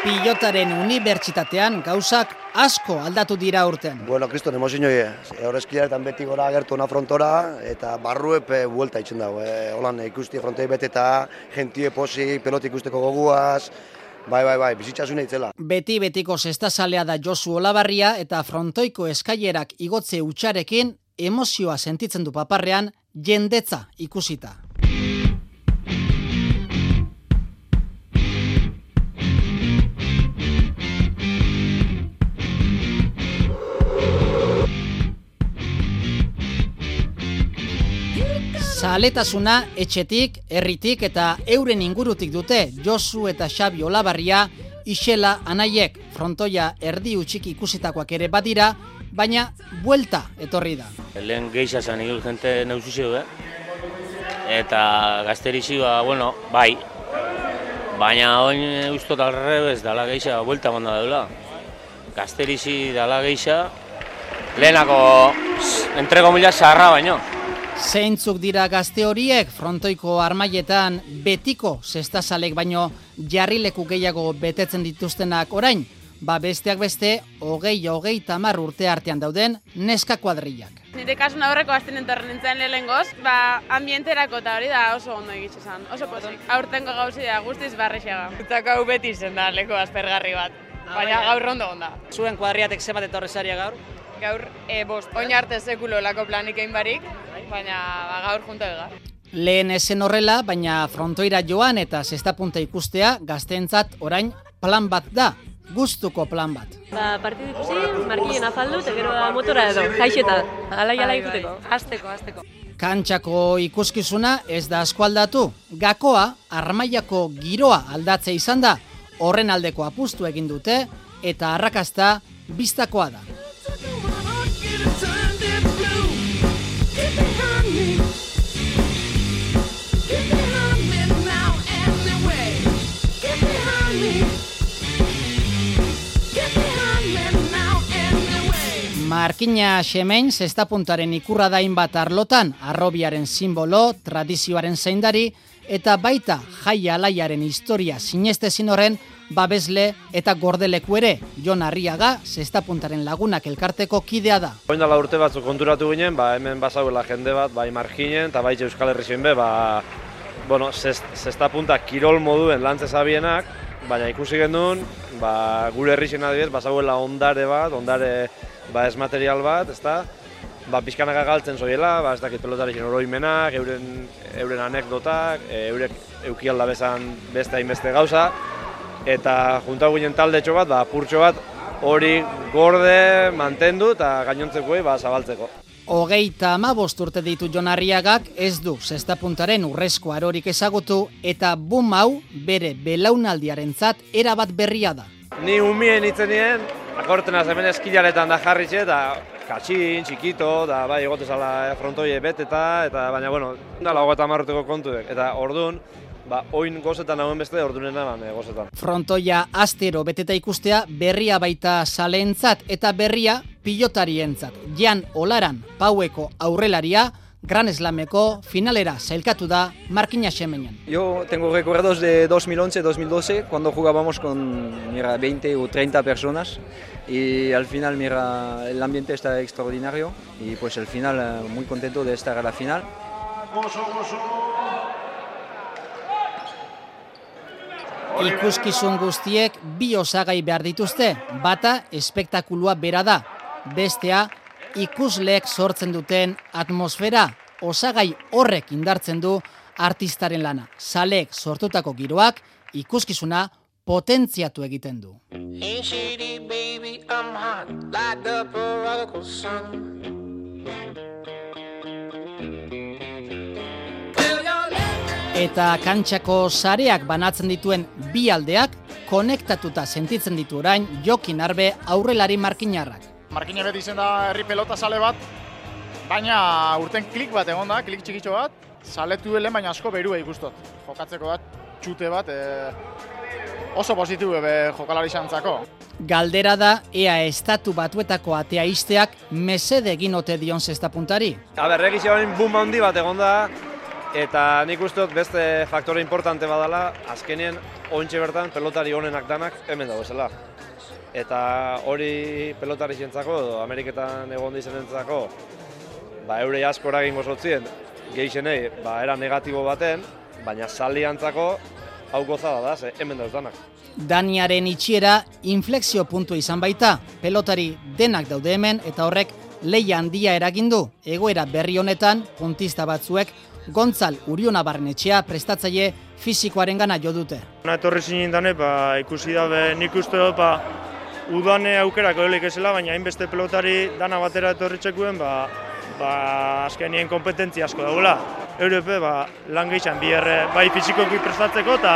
Pilotaren unibertsitatean gauzak asko aldatu dira urten. Bueno, kriston, emozio e, Horrezkiaretan beti gora agertu na frontora, eta barruepe buelta itzen dago. E, holan ikusti frontei beteta, gentie posi, peloti ikusteko goguaz, Bai, bai, bai, bizitzasuna itzela. Beti betiko zestazalea da Josu Olabarria eta frontoiko eskailerak igotze utxarekin emozioa sentitzen du paparrean jendetza ikusita. Zaletasuna etxetik, herritik eta euren ingurutik dute Josu eta Xabi Olabarria, Isela Anaiek frontoia erdi utxik ikusitakoak ere badira, baina buelta etorri da. Lehen geixa zan hil jente neuzizio, eh? Eta gazterizi, ba, bueno, bai. Baina oin ustot alrebez dala geixa buelta manda daula. Gazterizi dala geixa, lehenako entrego mila zaharra baino. Zeintzuk dira gazte horiek frontoiko armaietan betiko zestazalek baino jarrileku gehiago betetzen dituztenak orain, ba besteak beste hogei hogei tamar urte artean dauden neska kuadrillak. Nire kasun aurreko azten entorren nintzen lehengoz, ba ambienterako eta hori da oso ondo egitxe zan, oso pozik. Aurtengo gauzi da guztiz barrexega. Eta gau beti zen da leko aspergarri bat, baina gaur ondo onda. Zuen kuadriatek zebat etorrezaria gaur? Gaur, e, bost, oin arte sekulo lako planik egin barik, baina ba, gaur junta ega. Lehen esen horrela, baina frontoira joan eta zesta punta ikustea gazteentzat orain plan bat da, gustuko plan bat. Ba, partidu ikusi, markien afaldu, eta gero da motora edo, jaixeta, alai alai ikuteko, hasteko, hasteko. Kantxako ikuskizuna ez da asko aldatu, gakoa armaiako giroa aldatze izan da, horren aldeko apustu egin dute, eta arrakasta biztakoa da. Markina Xemein zestapuntaren ikurra dain bat arlotan, arrobiaren simbolo, tradizioaren zeindari, eta baita jai alaiaren historia sinestezin horren, babesle eta gordeleku ere, Jon Arriaga, zestapuntaren lagunak elkarteko kidea da. Oin dala urte batzuk konturatu ginen, ba, hemen basauela jende bat, bai markinen, eta bai Euskal Herri be, ba, bueno, zestapunta kirol moduen lantzez abienak, baina ikusi gendun, ba, gure herri adibidez, basauela ondare bat, ondare ba, ez material bat, ezta? Ba, pizkanak galtzen zoiela, ba, ez dakit pelotarekin oroimenak, euren, euren anekdotak, e, eurek eukialda bezan beste hainbeste gauza, eta junta ginen talde bat, ba, purtxo bat, hori gorde mantendu eta gainontzeko ba, zabaltzeko. Hogeita amabost urte ditu jonarriagak ez du zestapuntaren urrezko arorik ezagutu eta bum hau bere belaunaldiaren zat erabat berria da. Ni umien itzenien, akortena hemen eskilaretan da jarritxe eta katxin, txikito, da bai egote zala frontoie beteta, eta baina bueno, da lago eta marruteko kontu eta ordun ba, oin gozetan hauen beste ordunen eman gozetan. Frontoia astero beteta ikustea berria baita saleentzat eta berria pilotarientzat. Jan Olaran, paueko aurrelaria, Gran Slameko finalera sailkatu da Marquina Xemeñan. Yo tengo recuerdos de 2011-2012 cuando jugábamos con mira, 20 o 30 personas y al final mira, el ambiente está extraordinario y pues al final eh, muy contento de estar a la final. Ikuskizun guztiek bi osagai behar dituzte, bata espektakulua bera da, bestea ikusleek sortzen duten atmosfera osagai horrek indartzen du artistaren lana. Salek sortutako giroak ikuskizuna potentziatu egiten du. Eta kantxako sareak banatzen dituen bi aldeak konektatuta sentitzen ditu orain Jokin Arbe aurrelari markinarrak. Markine beti izen da herri pelota sale bat, baina urten klik bat egon da, klik txikitxo bat, saletu duen baina asko berua ikustot. Jokatzeko bat, txute bat, e, oso positibo be jokalari xantzako. Galdera da, ea estatu batuetako atea izteak mesede egin ote dion zesta puntari. A ber, boom handi bat egon da, Eta nik uste dut beste faktore importante badala, azkenien ointxe bertan pelotari honenak danak hemen dago zela. Eta hori pelotari zientzako, edo Ameriketan egon dizenentzako, ba, eure asko eragin gozotzien, geixenei, ba, era negatibo baten, baina saliantzako hau gozada da, ze hemen dauz danak. Daniaren itxiera inflexio puntu izan baita, pelotari denak daude hemen eta horrek leia handia eragindu, egoera berri honetan, puntista batzuek, Gontzal Uriona Barnetxea prestatzaile fizikoaren gana jo dute. Na etorri zinen dane, ba, ikusi dabe nik uste dut, ba, udane aukerako helik ezela, baina hainbeste pelotari dana batera etorri txekuen, ba, ba, azkenien kompetentzia asko dagoela. Europe, ba, lan gehizan, biherre, bai fizikoki prestatzeko, eta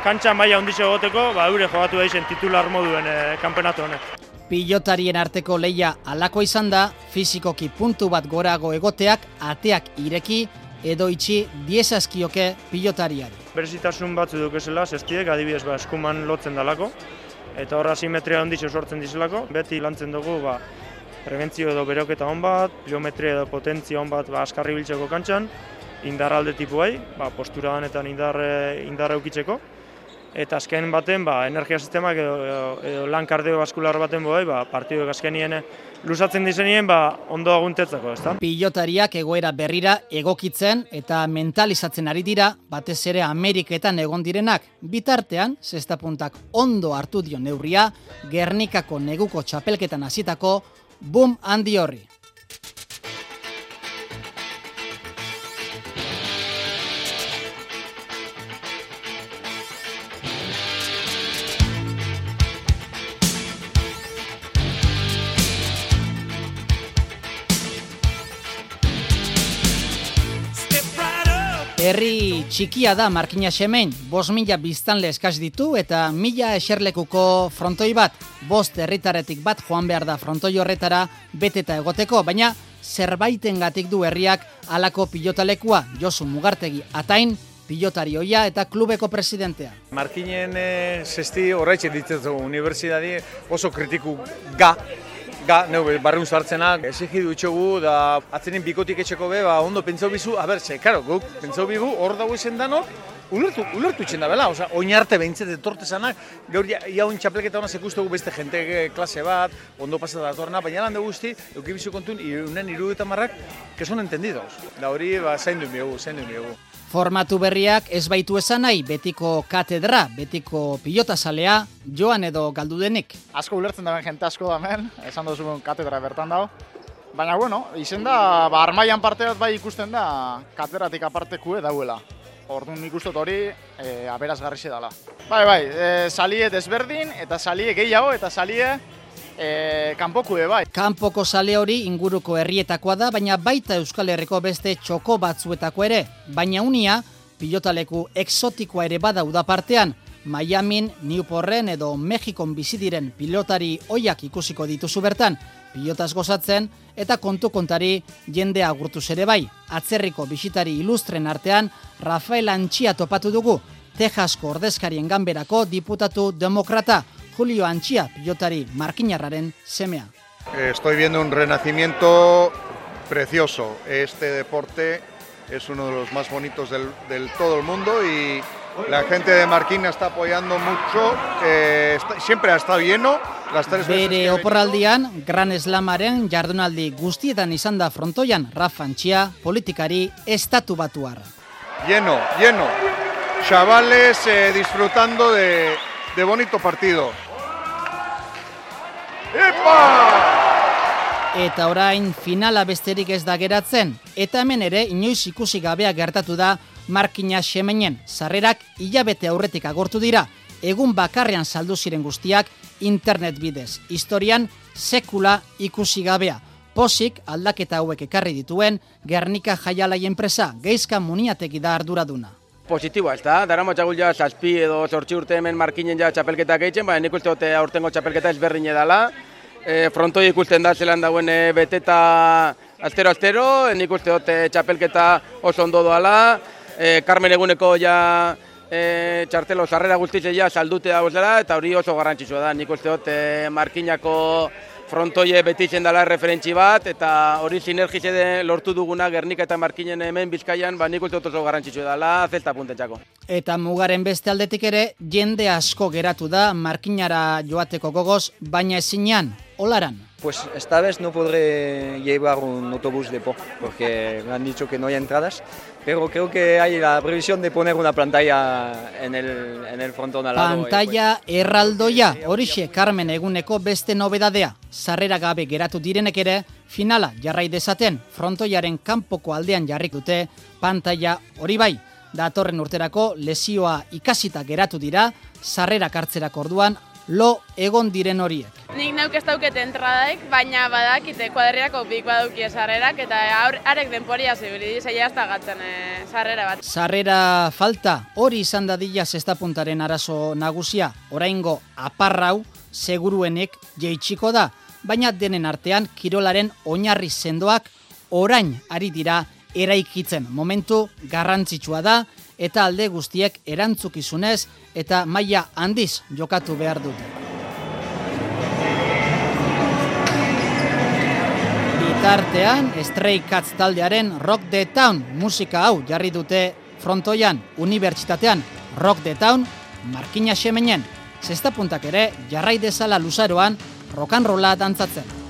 kantxan maila ondixo egoteko, ba, eure jogatu daisen titular moduen e, kanpenatu honek. Pilotarien arteko leia alako izan da, fizikoki puntu bat gorago egoteak ateak ireki edo itxi diezazkioke pilotariari. Berezitasun batzu duk esela, zestiek, adibidez, ba, eskuman lotzen dalako, eta horra simetria ondixo sortzen dizelako, beti lantzen dugu, ba, prebentzio edo beroketa hon bat, geometria edo potentzia hon bat ba, askarri biltzeko kantxan, indar alde tipuai, ba, postura danetan indar, indar eukitzeko, eta azken baten ba, energia sistemak edo, edo, lan kardiobaskular baten bai, ba, partiduek azkenien lusatzen dizenien ba, ondo aguntetzeko, ezta? Pilotariak egoera berrira egokitzen eta mentalizatzen ari dira, batez ere Ameriketan egon direnak, bitartean, zestapuntak ondo hartu dio neurria, Gernikako neguko txapelketan hasitako boom handi horri. Herri txikia da Markina Xemein, bos mila biztanle eskaz ditu eta mila eserlekuko frontoi bat, bost herritaretik bat joan behar da frontoi horretara beteta egoteko, baina zerbaiten gatik du herriak alako pilotalekua, Josu Mugartegi atain, pilotari oia eta klubeko presidentea. Markinen e, zesti horreitxe ditzetu unibertsitate oso kritiku ga, ga, neu, barriun sartzenak, esigi dutxogu, da atzenin bikotik etxeko be, ba, ondo pentsau bizu, a ber, ze, karo, guk, pentsau bigu, hor dago izen danok, ulertu, ulertu itxen da bela, oza, oin arte behintzet etorte zanak, gaur ja, ia oin txapelketa hona sekustegu beste jente klase bat, ondo pasata datorna, baina lan guzti, eukibizu kontun, irunen iruditan marrak, que son entendidos. Da hori, ba, zain du miegu, zain du miegu. Formatu berriak ez baitu esan nahi betiko katedra, betiko pilotazalea, joan edo galdu denik. Asko ulertzen daben jente asko da hemen, esan duzu katedra bertan dago. Baina, bueno, izen da, ba, armaian parte bat bai ikusten da, katedratik apartekue dauela. Orduan nik uste hori e, aberazgarri dela. Bai, bai, e, salie desberdin, eta salie gehiago, eta salie e, kanpoku bai. Kanpoko sale hori inguruko herrietakoa da, baina baita Euskal Herriko beste txoko batzuetako ere. Baina unia, pilotaleku exotikoa ere bada udapartean, Miamin, Newporten edo Mexikon bizi diren pilotari oiak ikusiko dituzu bertan, pilotaz gozatzen eta kontu kontari jende agurtu ere bai. Atzerriko bisitari ilustren artean, Rafael Antxia topatu dugu, Texasko ordezkarien ganberako diputatu demokrata, Julio Antxia, pilotari markinarraren semea. Estoy viendo un renacimiento precioso. Este deporte es uno de los más bonitos del, del todo el mundo y la gente de Marquina está apoyando mucho. Eh, está, siempre ha estado lleno. Las tres Bere oporraldian, Gran Eslamaren jardunaldi guztietan izan da frontoian Rafa Antxia, politikari estatu batuar. Lleno, lleno. Chavales eh, disfrutando de, de bonito partido. Epa! Eta orain finala besterik ez da geratzen, eta hemen ere inoiz ikusi gabea gertatu da Markina Xemenen sarrerak hilabete aurretik agortu dira, egun bakarrean saldu ziren guztiak internet bidez. Historian sekula ikusi gabea. Posik aldaketa hauek ekarri dituen Gernika Jaialai enpresa, geizka muniateki da arduraduna positiboa, ez da? Dara matxagul ja, zazpi edo sortzi urte hemen markinen ja txapelketak egiten, baina nik uste dute aurtengo txapelketa ezberdin edala. E, frontoi ikusten da zelan dauen e, beteta astero-astero, nik uste dute txapelketa oso ondo doala. E, Carmen eguneko ja e, txartelo sarrera guztize ja saldute dago zela, eta hori oso garrantzitsua da. Nik uste dute markinako frontoie beti izan dela referentzi bat, eta hori sinergize de lortu duguna Gernika eta Markinen hemen Bizkaian, ba nik uste dut oso garrantzitsu dela, zelta puntentzako. Eta mugaren beste aldetik ere, jende asko geratu da Markinara joateko gogoz, baina ezinean, olaran. Pues esta vez no podré llevar un autobús de Po, porque me han dicho que no hay entradas, pero creo que hay la previsión de poner una pantalla en el, en el frontón al lado. Pantalla erraldoia, horixe Carmen eguneko beste nobedadea. Sarrera gabe geratu direnek ere, finala jarrai dezaten, frontoiaren kanpoko aldean jarrik dute, pantalla hori bai. Datorren urterako lesioa ikasita geratu dira, sarrera kartzerak orduan, lo egon diren horiek. Nik neuk ez dauket entradaik, baina badakite kuadriako bik badauki sarrerak eta aur, arek denporia zibili, zeia ez gatzen e, sarrera bat. Sarrera falta, hori izan dadila zestapuntaren arazo nagusia, oraingo aparrau, seguruenek jeitsiko da, baina denen artean kirolaren oinarri sendoak orain ari dira eraikitzen. Momentu garrantzitsua da eta alde guztiek erantzukizunez eta maila handiz jokatu behar dute. Bitartean, Stray Cats taldearen Rock the Town musika hau jarri dute frontoian, unibertsitatean Rock the Town, markina xemenen, zesta puntak ere jarrai dezala luzaroan rolla dantzatzen.